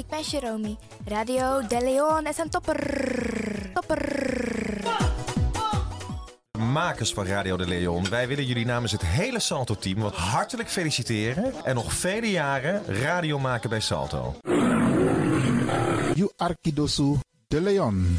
Ik ben Jerome. Radio de Leon is een topper. Topper. Makers van Radio de Leon, wij willen jullie namens het hele Salto-team wat hartelijk feliciteren en nog vele jaren radio maken bij Salto. You Arkidosu de Leon.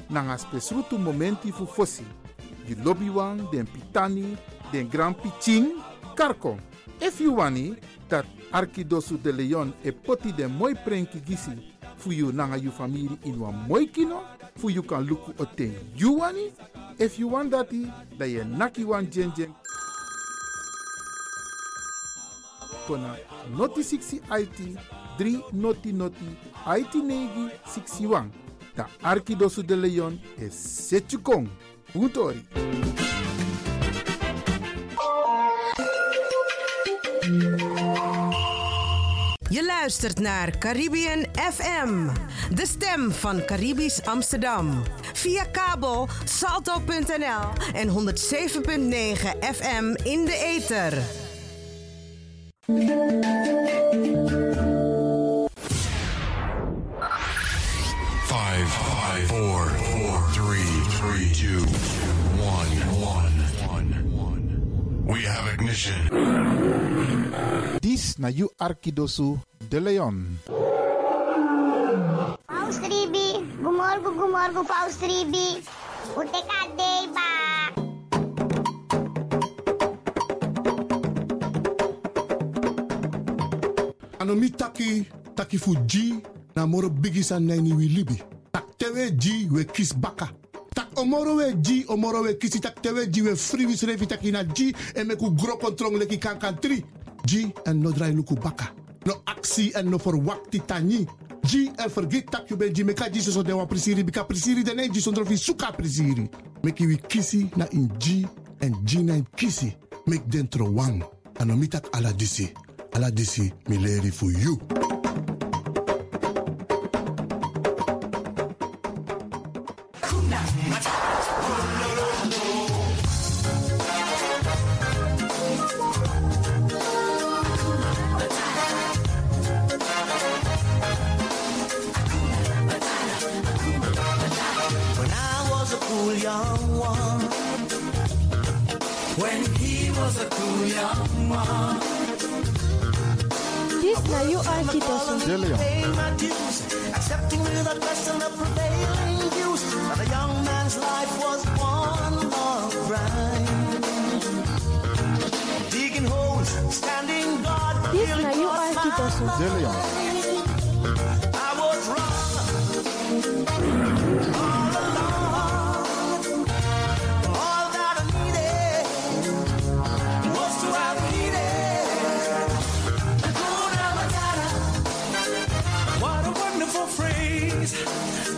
nanga spesrutu momenti fu fosi. Di lobby wan, den pitani, den grand piching, karko. If you wani, dat Arkidosu de Leon e poti den moi prenki gisi fu you nanga you family in wan moi kino, fu you kan luku o ten you wani. If you want dati, da ye naki wan jen jen. Kona noti 60 IT 3 noti noti IT negi 61. Da Arkidosu de Leon e Setchukong. Puntori. Je luistert naar Caribbean FM, de stem van Caribisch Amsterdam. Via kabel salto.nl en 107.9 FM in de ether. Five, five, four, four, three, three, two, one, one, one, one. We have ignition. This na you Arkidosu de Leon. Paus Ribi, gumorgo gumorgo Paus Ribi. Ute kadei ba. ano mi taki taki fu ji na moro bigi san nani wi libi tak tewe ji we kis baka. Tak omoro we ji omoro we kisi tak tewe ji we free wis revi. Taki na ji e me ku gro kontrong leki kan kan tri. Ji en no drai luku baka. No aksi en no for wakti tani ji en forget tak ben ji me ka ji so de wa prisiri. Bika prisiri de ne ji sondro fi suka prisiri. Meki wi kisi na in ji en ji na in kisi. Mek dentro wang. Ano mi tak ala disi. Ala disi mi fu you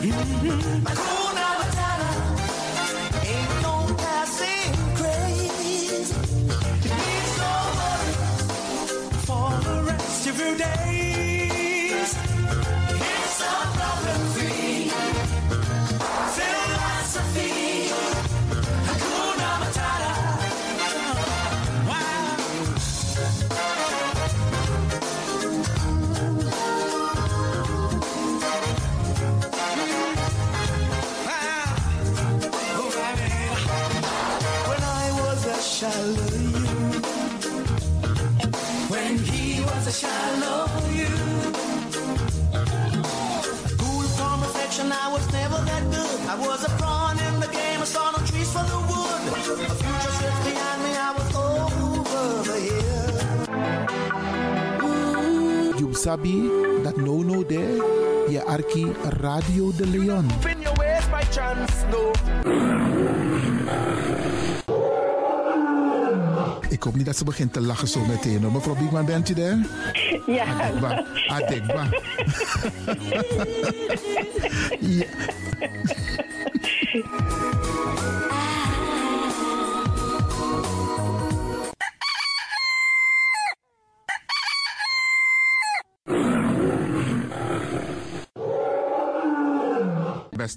Mm-hmm. Ik hoop niet dat ze begint te lachen zo meteen. hoor. Mevrouw Biekman, bent u daar? Ja. Adekba. Adekba. ja.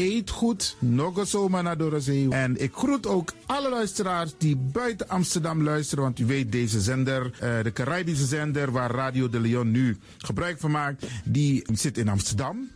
eet goed, nog zomaar naar de zee. En ik groet ook alle luisteraars die buiten Amsterdam luisteren, want u weet deze zender, eh, de Caribische zender waar Radio de Leon nu gebruik van maakt, die zit in Amsterdam.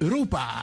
Europa.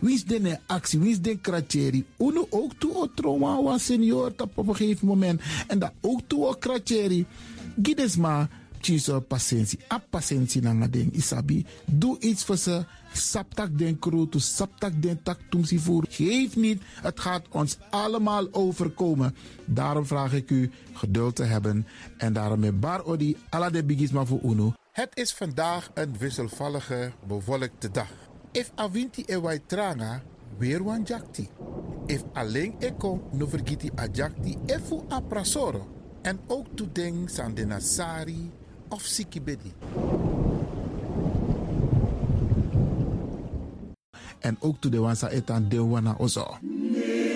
Wie is de actie? Wie is de kratjeri? Uno ook toe o trauma was senior op een gegeven moment. En dat ook toe o kratjeri. Gides maar tjiso patiëntie. A patiëntie na ding isabi. Doe iets voor ze. Saptak den kroto, saptak den tak tumsi voer. Geef niet, het gaat ons allemaal overkomen. Daarom vraag ik u geduld te hebben. En daarom met bar odi, ala de bigisma voor uno. Het is vandaag een wisselvallige, bewolkte dag. If avinti e wai tranga, weer wan jakti. If alleen ik kom, no vergiti a jakti efu a. En ook to ding san de nasari of sikibedi. En ook to de wansa etan de wana ozo. De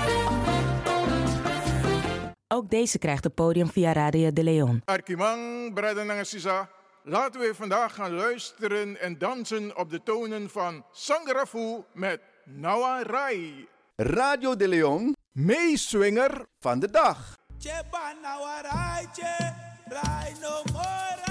Deze krijgt het podium via Radio de Leon. Arkimang, Braden en Sisa. Laten we vandaag gaan luisteren en dansen op de tonen van Sangarafu met Nawa Rai. Radio de Leon, meeswinger van de dag. Cheba nawa raiche, rai no more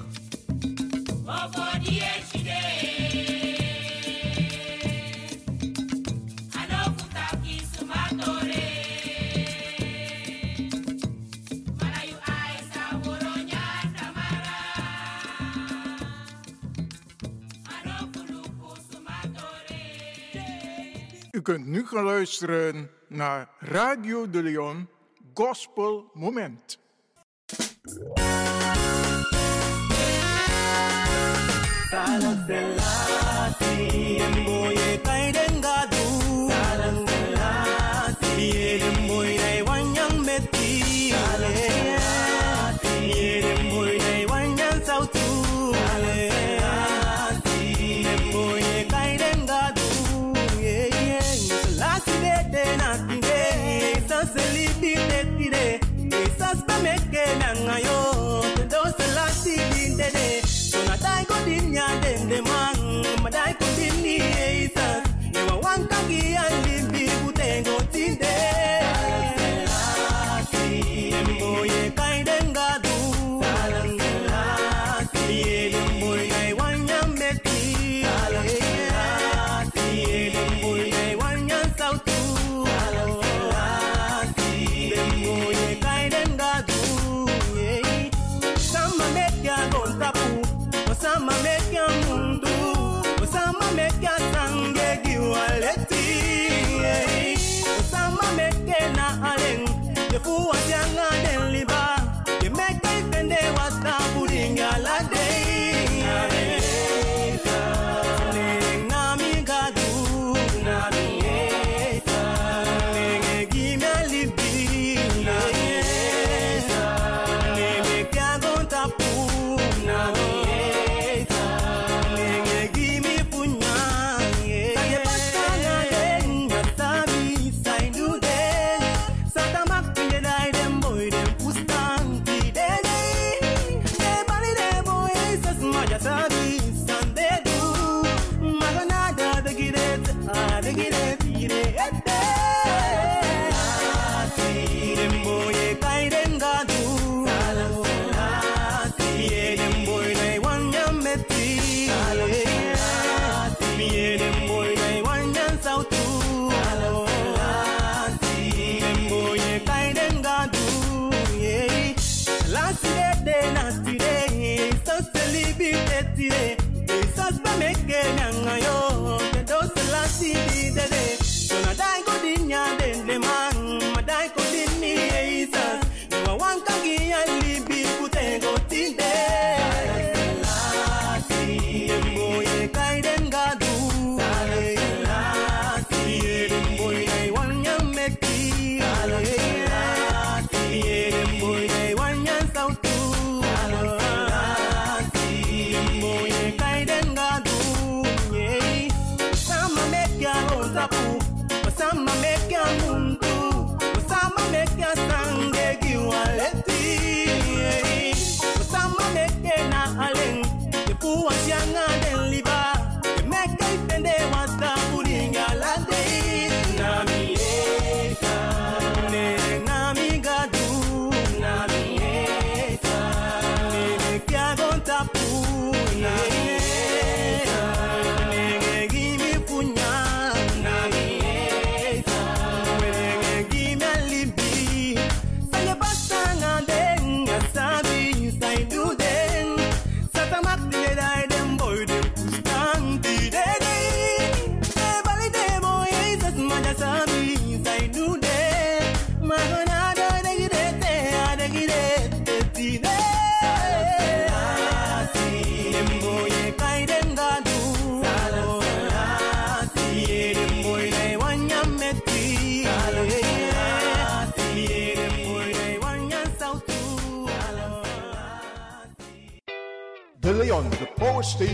kunt nu gaan luisteren naar Radio de Leon Gospel Moment.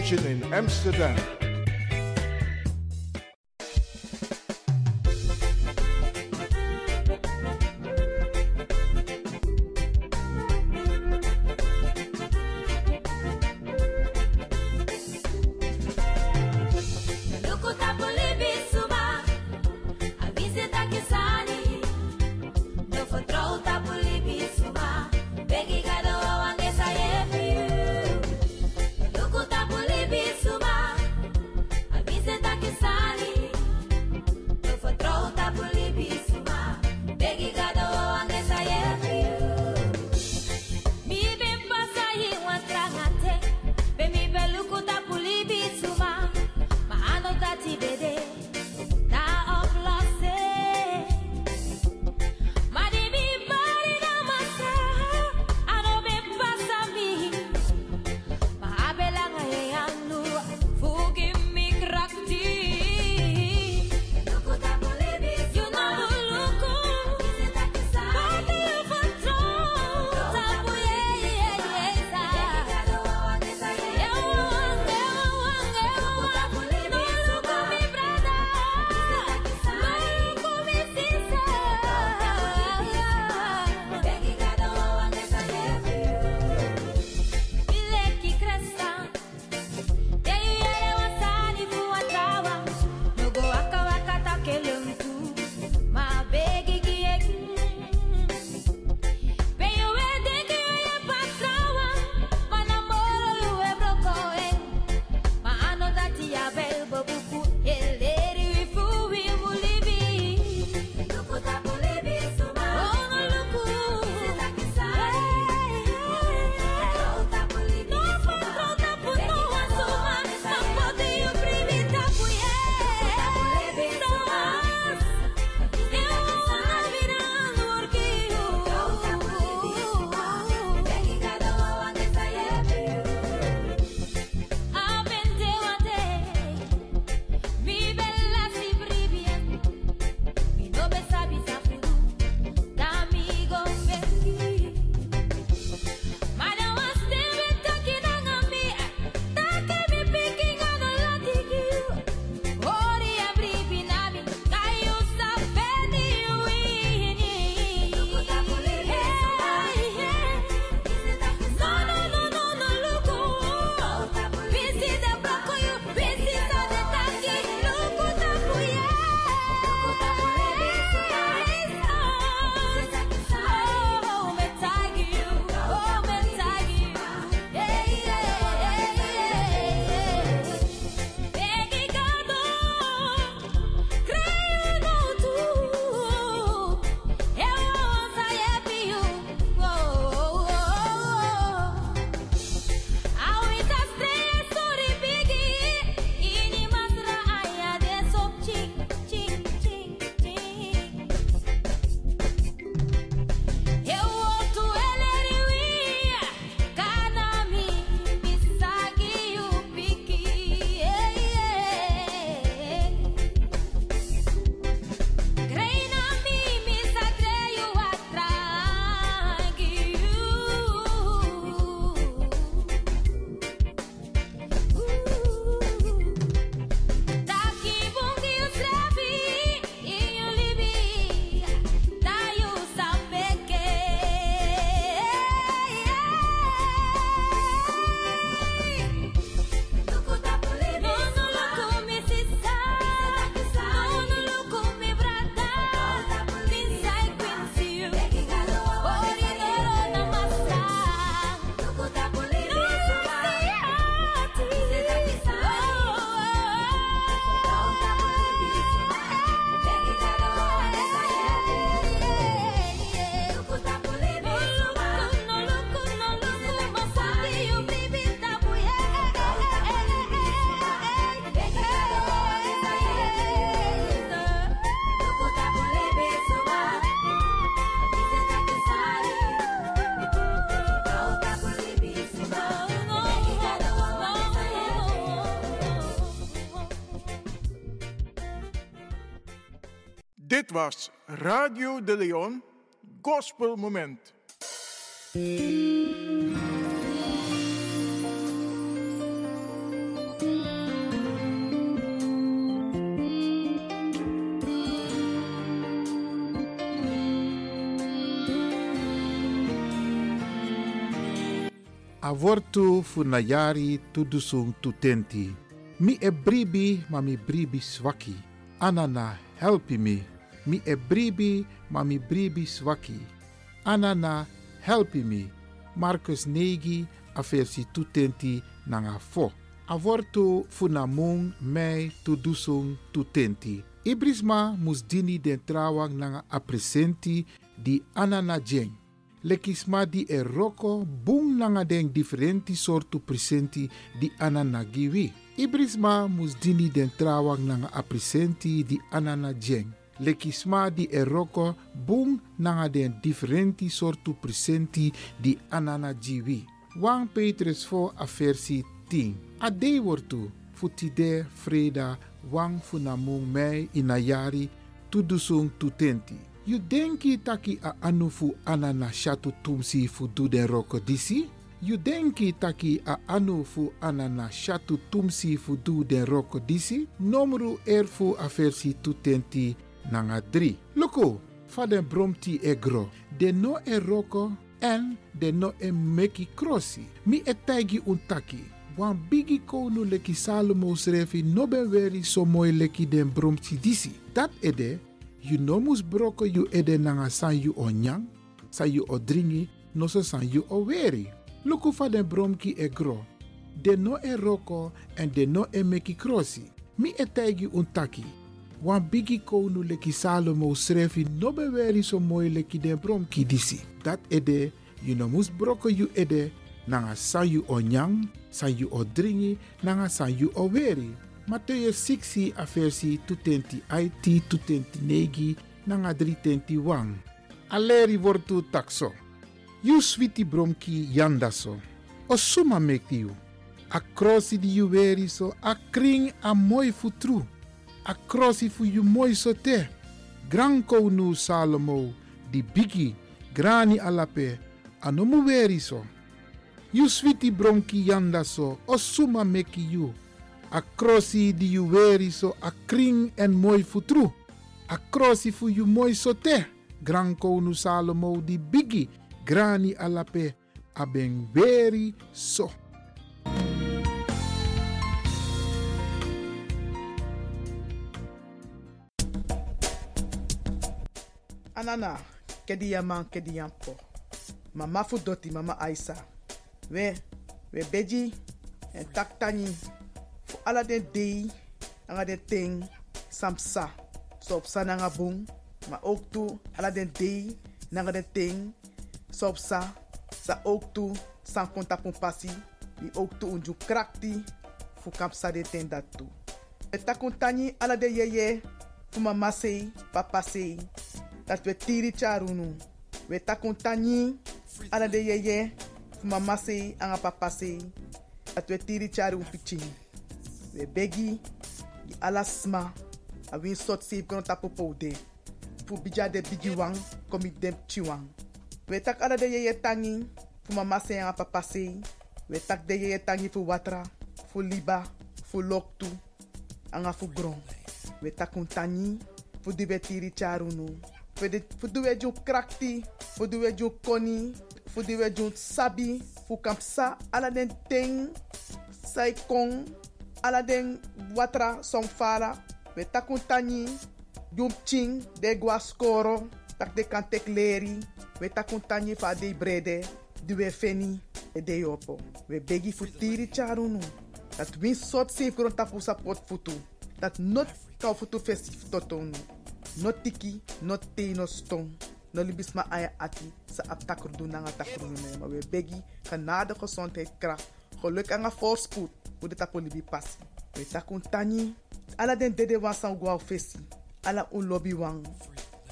In Amsterdam. Was Radio de Leon, Gospel Moment. avortu funayari tudusung tutenti. Mi e bribi ma mi bribi swaki. Anana helpi mi. Mi e bribi ma mi bribi swaki. Anana helpi mi. Marcus negi a versi tutenti nanga fo. Avortu funamung mei tudusung tutenti. Ibrisma musdini den trawang nanga apresenti di anana jeng. lekisma di e roko bung nanga den differenti sortu presenti di anana giwi. Ibrisma mus dini den trawang nanga apresenti di anana jeng. Lekisma di e roko bung nanga den differenti sortu presenti di anana giwi. 1 Petrus 4 a versi 10. A dei wortu futide freda wang funamung mei inayari tudusung tutenti. You denki taki a anufu anana shatu tumsi fu du den roko disi? You denki taki a anufu anana shatu tumsi fu du den roko disi? Nomru erfu a versi tutenti nanga 3. Loko, fa den bromti e gro. De no e roko en de no e meki crossi. Mi e taigi un taki. Wan bigi konu leki Salomo srefi no ben weri so mooi leki den bromti disi. Dat ede you no mus broko you ede nanga san you o nyang, san you o dringi, no so san you o weri. Luku fa den bromki e gro. De no e roko en de no e meki krosi. Mi e taigi un taki. Wan bigi konu leki Salomo srefi no be weri so mooi leki den bromki disi. Dat ede, you no mus broko you ede nanga san you o nyang, san you o dringi, nanga san you o weri. Matthew 6 a versi 220 IT 220 negi nanga 321. Aleri wortu takso. You bromki yandaso. O suma mekti you. A crossi di you weri so a kring a moi futru. A crossi fu you moi so te. Granko nu Salomo di bigi grani alape anomu weri so. You switi bromki yandaso o suma meki you a crossi di you weri so a kring en mooi futru. A crossi fu you mooi so te. Gran konu Salomo di bigi. Grani alape. A ben weri so. Anana, kedi yaman kedi yampo. Mama fu doti mama Aisa. We, we beji en taktani fu ala den dei anga den ting samsa so op sa nanga maar ook toe ala den dei nanga den ting so op sa sa ook toe san konta pasi die ook toe unju krakti fu kap sa de ten dat toe e ta kontani ala de yeye mama sei papa sei dat we tiri charunu we ta kontani ala de yeye mama sei anga papa sei dat we tiri charu pichini we begi alasma a win sot save kono tapo poude fu bija de bigi wang komi dem chiwang we tak ala de yeye tangi fu mama se a papa se we tak de yeye tangi fu watra fu liba fu loktu anga fu gron we tak un tangi fu di betiri charunu fu de fu duwe ju krakti fu koni sabi fu kampsa ala ting sai kong ala den watra som fara we takun tani yum ching de gua skoro tak de kan tek leri we takun tani fa de brede di we feni e de we begi tiri charunu dat win sot sef kron tapu sapot futu dat not kau futu festif totonu not tiki not te no stong no libisma aya ati sa ap takru nanga takru me we begi genade gezondheid kracht geluk een voorspoed hoe de tapo libi passi we takun tani ala den dede wan san fesi. Ala un lobby wan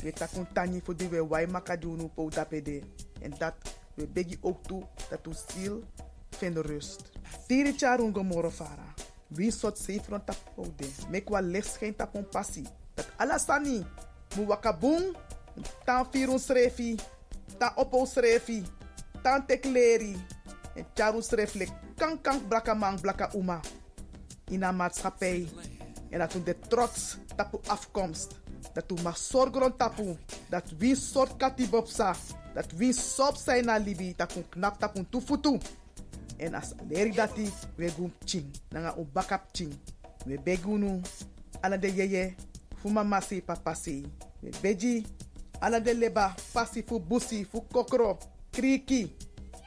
we takun tani voor die we wai makadunu po dapede en dat we begi ook toe dat u ziel vindt rust. Tiri charun gomoro fara. Wie sot safe rond tapo de. Mek wa licht schijnt tapon passi dat ala sani Mu wakabung, tan firun srefi, tan opo srefi, tan tekleri. En charu sreflek kan kan blaka man blaka uma. In maatschappij. En dat we de trots tapu afkomst. Dat we mag zorgen tapu. Dat wie soort katibopsa. Dat wie sop zijn na libi. We knap tapu tufutu. En als leri dati we gum ching. Nanga u bakap ching. We begunu. Ala de yeye. Fuma masi papasi. We beji. Ala de leba. Pasi fu busi fu kokro. Kriki.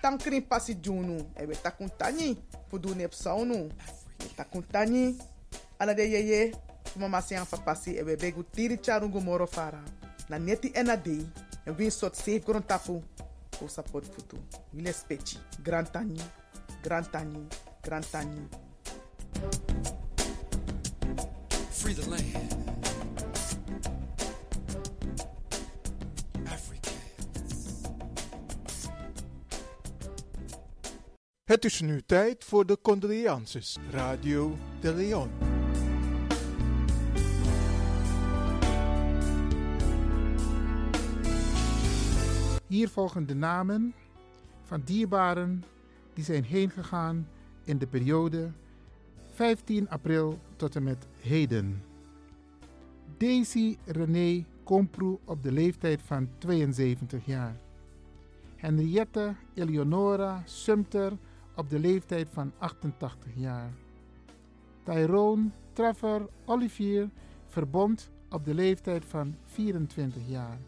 Tankrin pasi junu. E we takun tani. Fu du nep saunu. We takun tani. Ala de yeye. An papasi. E begu tiri charungu moro fara. Na neti ena dei. En sot safe gron tapu. Fu support futu. Wile speci. Grand tani. Grand tani. Grand tani. Free the land. Het is nu tijd voor de condolences. Radio de Leon. Hier volgen de namen van dierbaren die zijn heengegaan in de periode 15 april tot en met heden. Daisy René Komproe op de leeftijd van 72 jaar. Henriette Eleonora Sumter op de leeftijd van 88 jaar. Tyrone Trevor Olivier Verbond op de leeftijd van 24 jaar.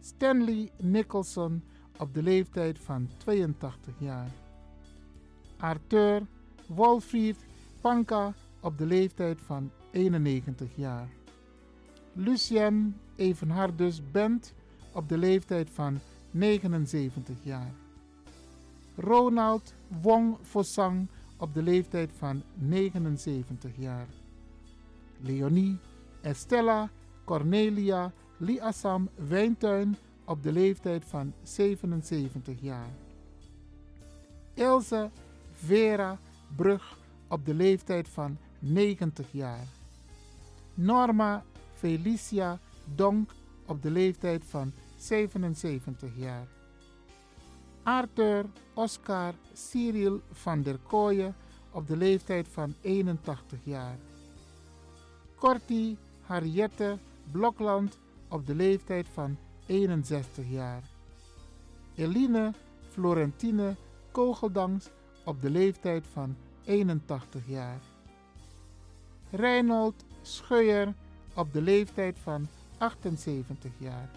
Stanley Nicholson op de leeftijd van 82 jaar. Arthur Wolfried Panka op de leeftijd van 91 jaar. Lucien Evenhardus Bent op de leeftijd van 79 jaar. Ronald Wong Fosang op de leeftijd van 79 jaar. Leonie Estella Cornelia Liassam Wijntuin op de leeftijd van 77 jaar. Ilse Vera Brug op de leeftijd van 90 jaar. Norma Felicia Donk op de leeftijd van 77 jaar. Arthur Oscar Cyril van der Kooyen op de leeftijd van 81 jaar. Corti Harriette Blokland op de leeftijd van 61 jaar. Eline Florentine Kogeldans op de leeftijd van 81 jaar. Reinhold Scheuer op de leeftijd van 78 jaar.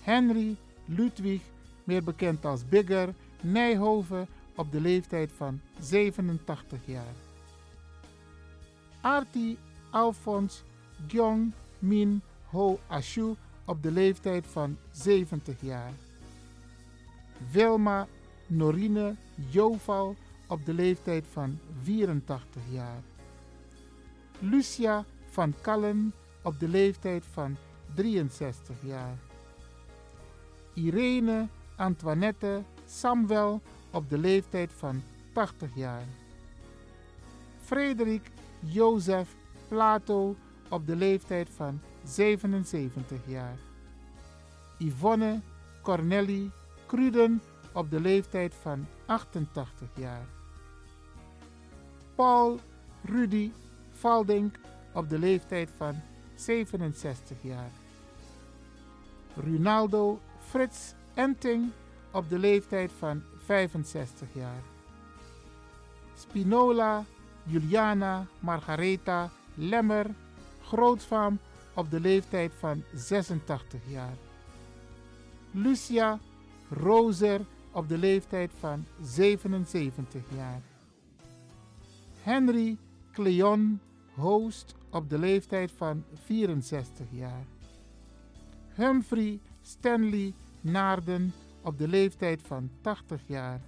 Henry Ludwig, meer bekend als Bigger, Nijhoven op de leeftijd van 87 jaar. Arti Alfons Gyong Min Ho Ashu op de leeftijd van 70 jaar. Wilma Norine Joval op de leeftijd van 84 jaar. Lucia van Kallen op de leeftijd van 63 jaar. Irene Antoinette Samuel op de leeftijd van 80 jaar. Frederik Jozef Plato op de leeftijd van 77 jaar. Yvonne Corneli Cruden op de leeftijd van 88 jaar. Paul Rudy Valdink op de leeftijd van 67 jaar. Ronaldo Frits Enting op de leeftijd van 65 jaar. Spinola Juliana Margaretha Lemmer Grootvaam op de leeftijd van 86 jaar. Lucia Roser op de leeftijd van 77 jaar. Henry Cleon Hoost op de leeftijd van 64 jaar. Humphrey Stanley Naarden op de leeftijd van 80 jaar.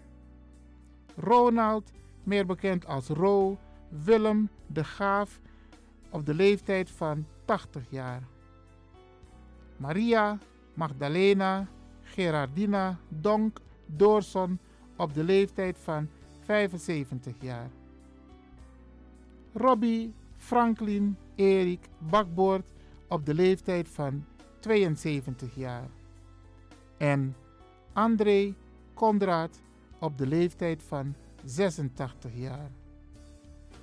Ronald, meer bekend als Ro, Willem de Gaaf op de leeftijd van 80 jaar. Maria Magdalena Gerardina Donk Doorson op de leeftijd van 75 jaar. Robbie Franklin Erik Bakboord op de leeftijd van 72 jaar. En André Kondraat op de leeftijd van 86 jaar.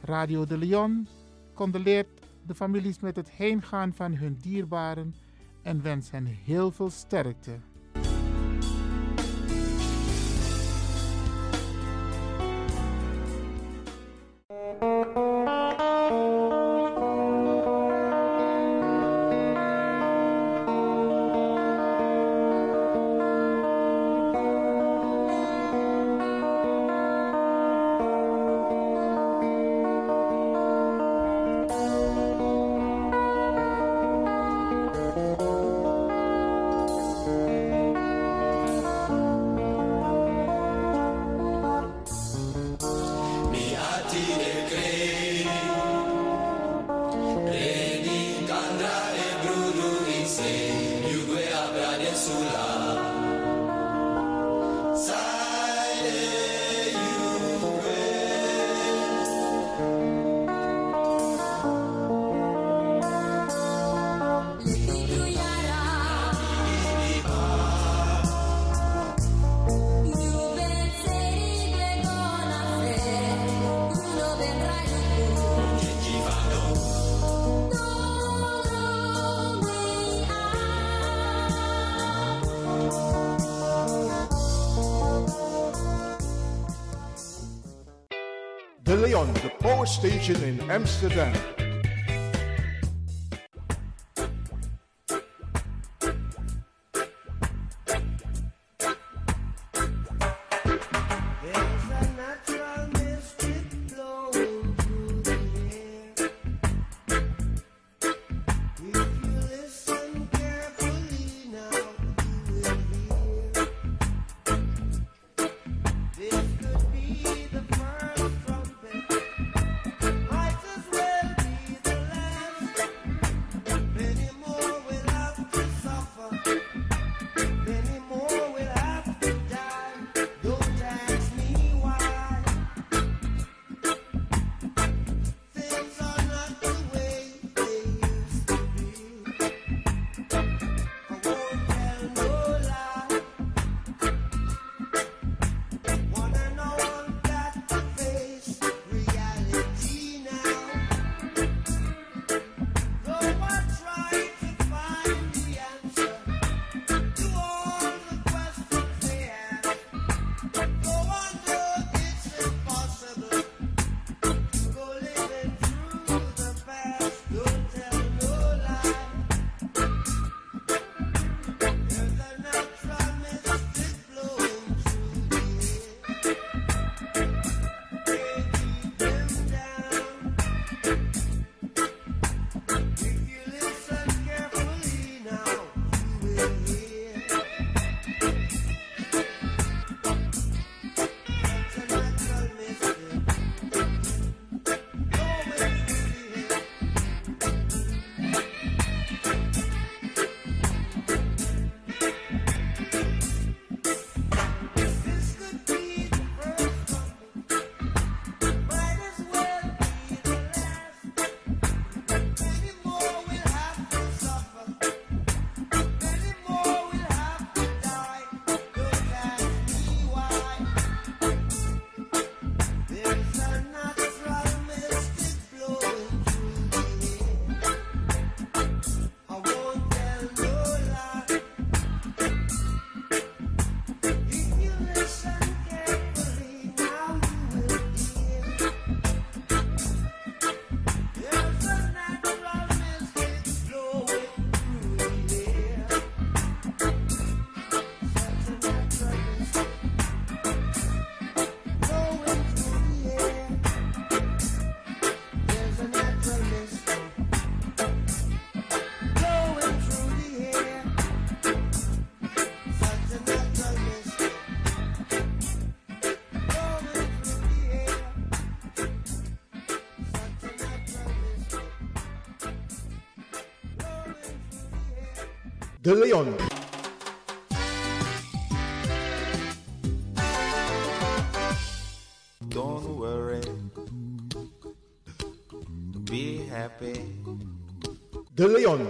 Radio de Leon condoleert de families met het heengaan van hun dierbaren en wens hen heel veel sterkte. Leon, the power station in Amsterdam. De Leon. Don't worry. Be happy. De Leon.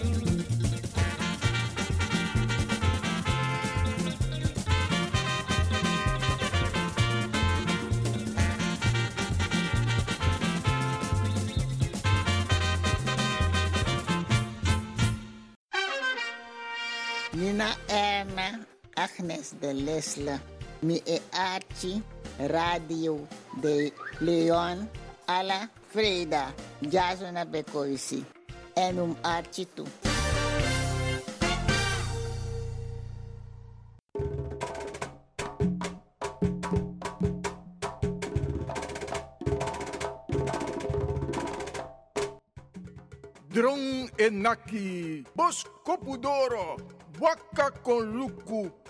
Lesla, mi e arte rádio de Leon alla Freida, Jasona Becoisi, enum artitu. Dron enaki, bosco pudoro, boca com luco,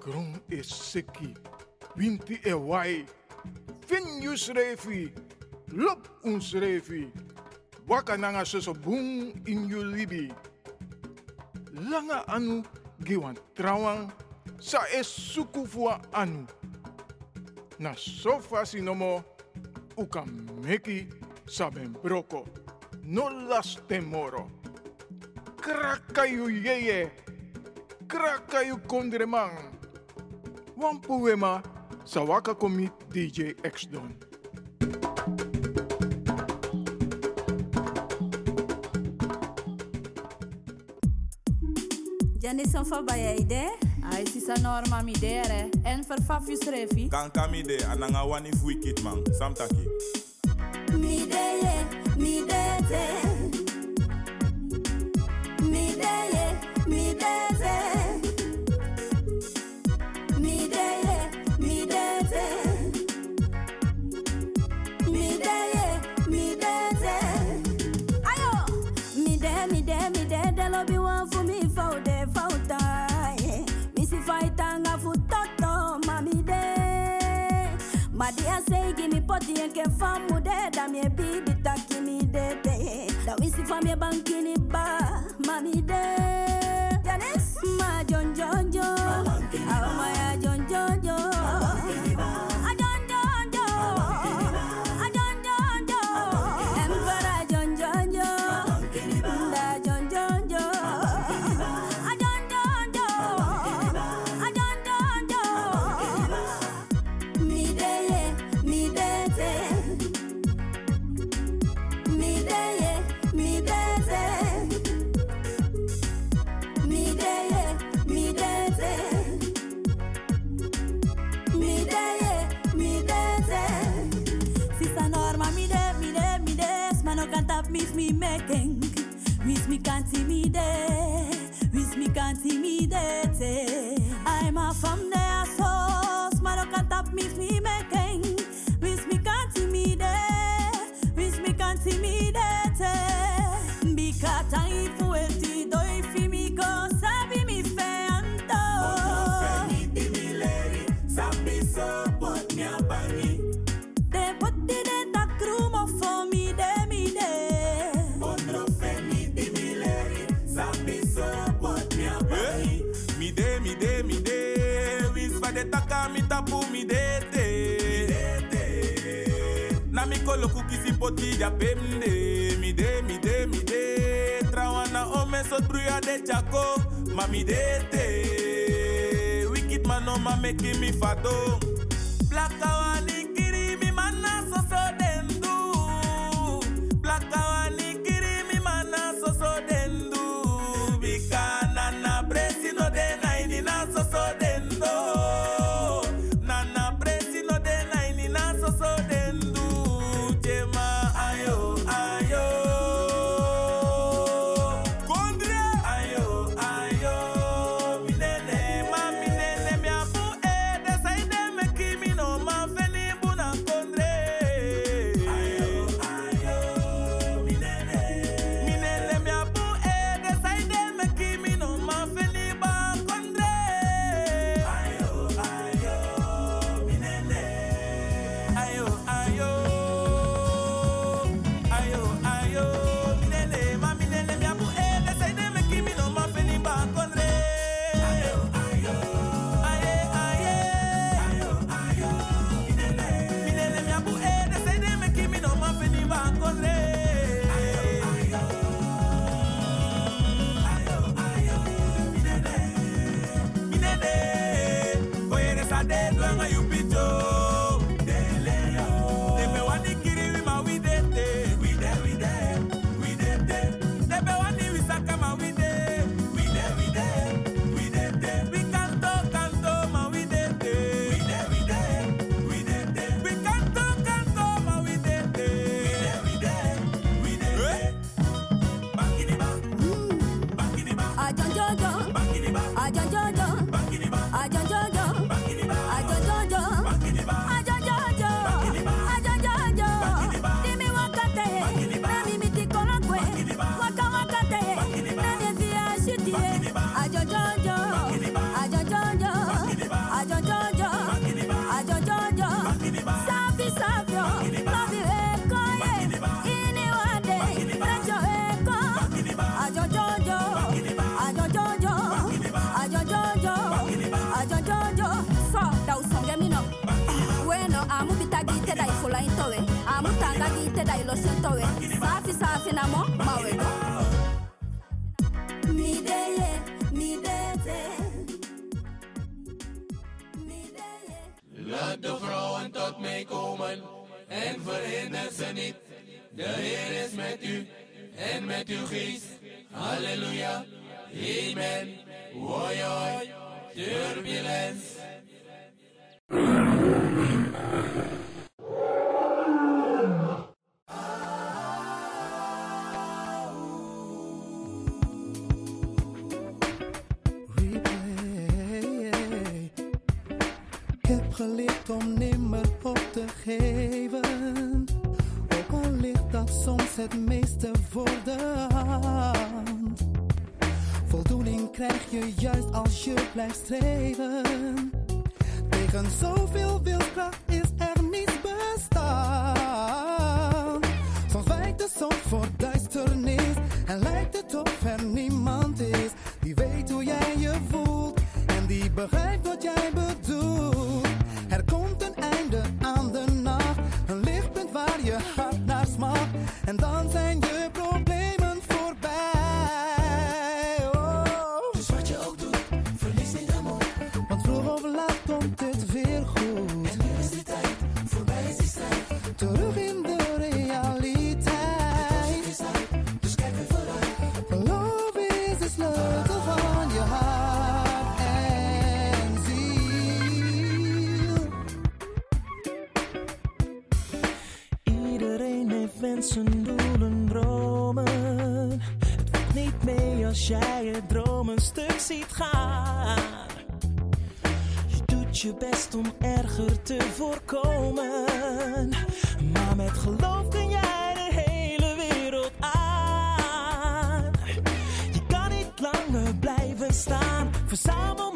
kron e seki, winti e wai, fin yu srefi, lop un srefi. waka nanga soso bung in yu libi. Langa anu giwan trawang, sa e sukufua anu. Na sofa sinomo, uka meki saben broko, no las temoro. Krakayu yeye, krakayu kondremang. Wampuema, Sawaka Komi DJ X Don. fa ba fabaya ide. Ai sisa norma mi dere. En verfaf you srefi. Kan kamide ananga wani fuikit man. Samtaki. Vilken fan modell, da mi bibi taki mi dete Dawisi fam ye bankini ba kolokukisi poti ya pemde mide mide mide trawana omeso bruya de jako mamidete wikit manoma making me fado. Vay ay, türbülans. te voorkomen. Maar met geloof kun jij de hele wereld aan. Je kan niet langer blijven staan, verzamel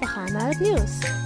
we gaan naar het nieuws.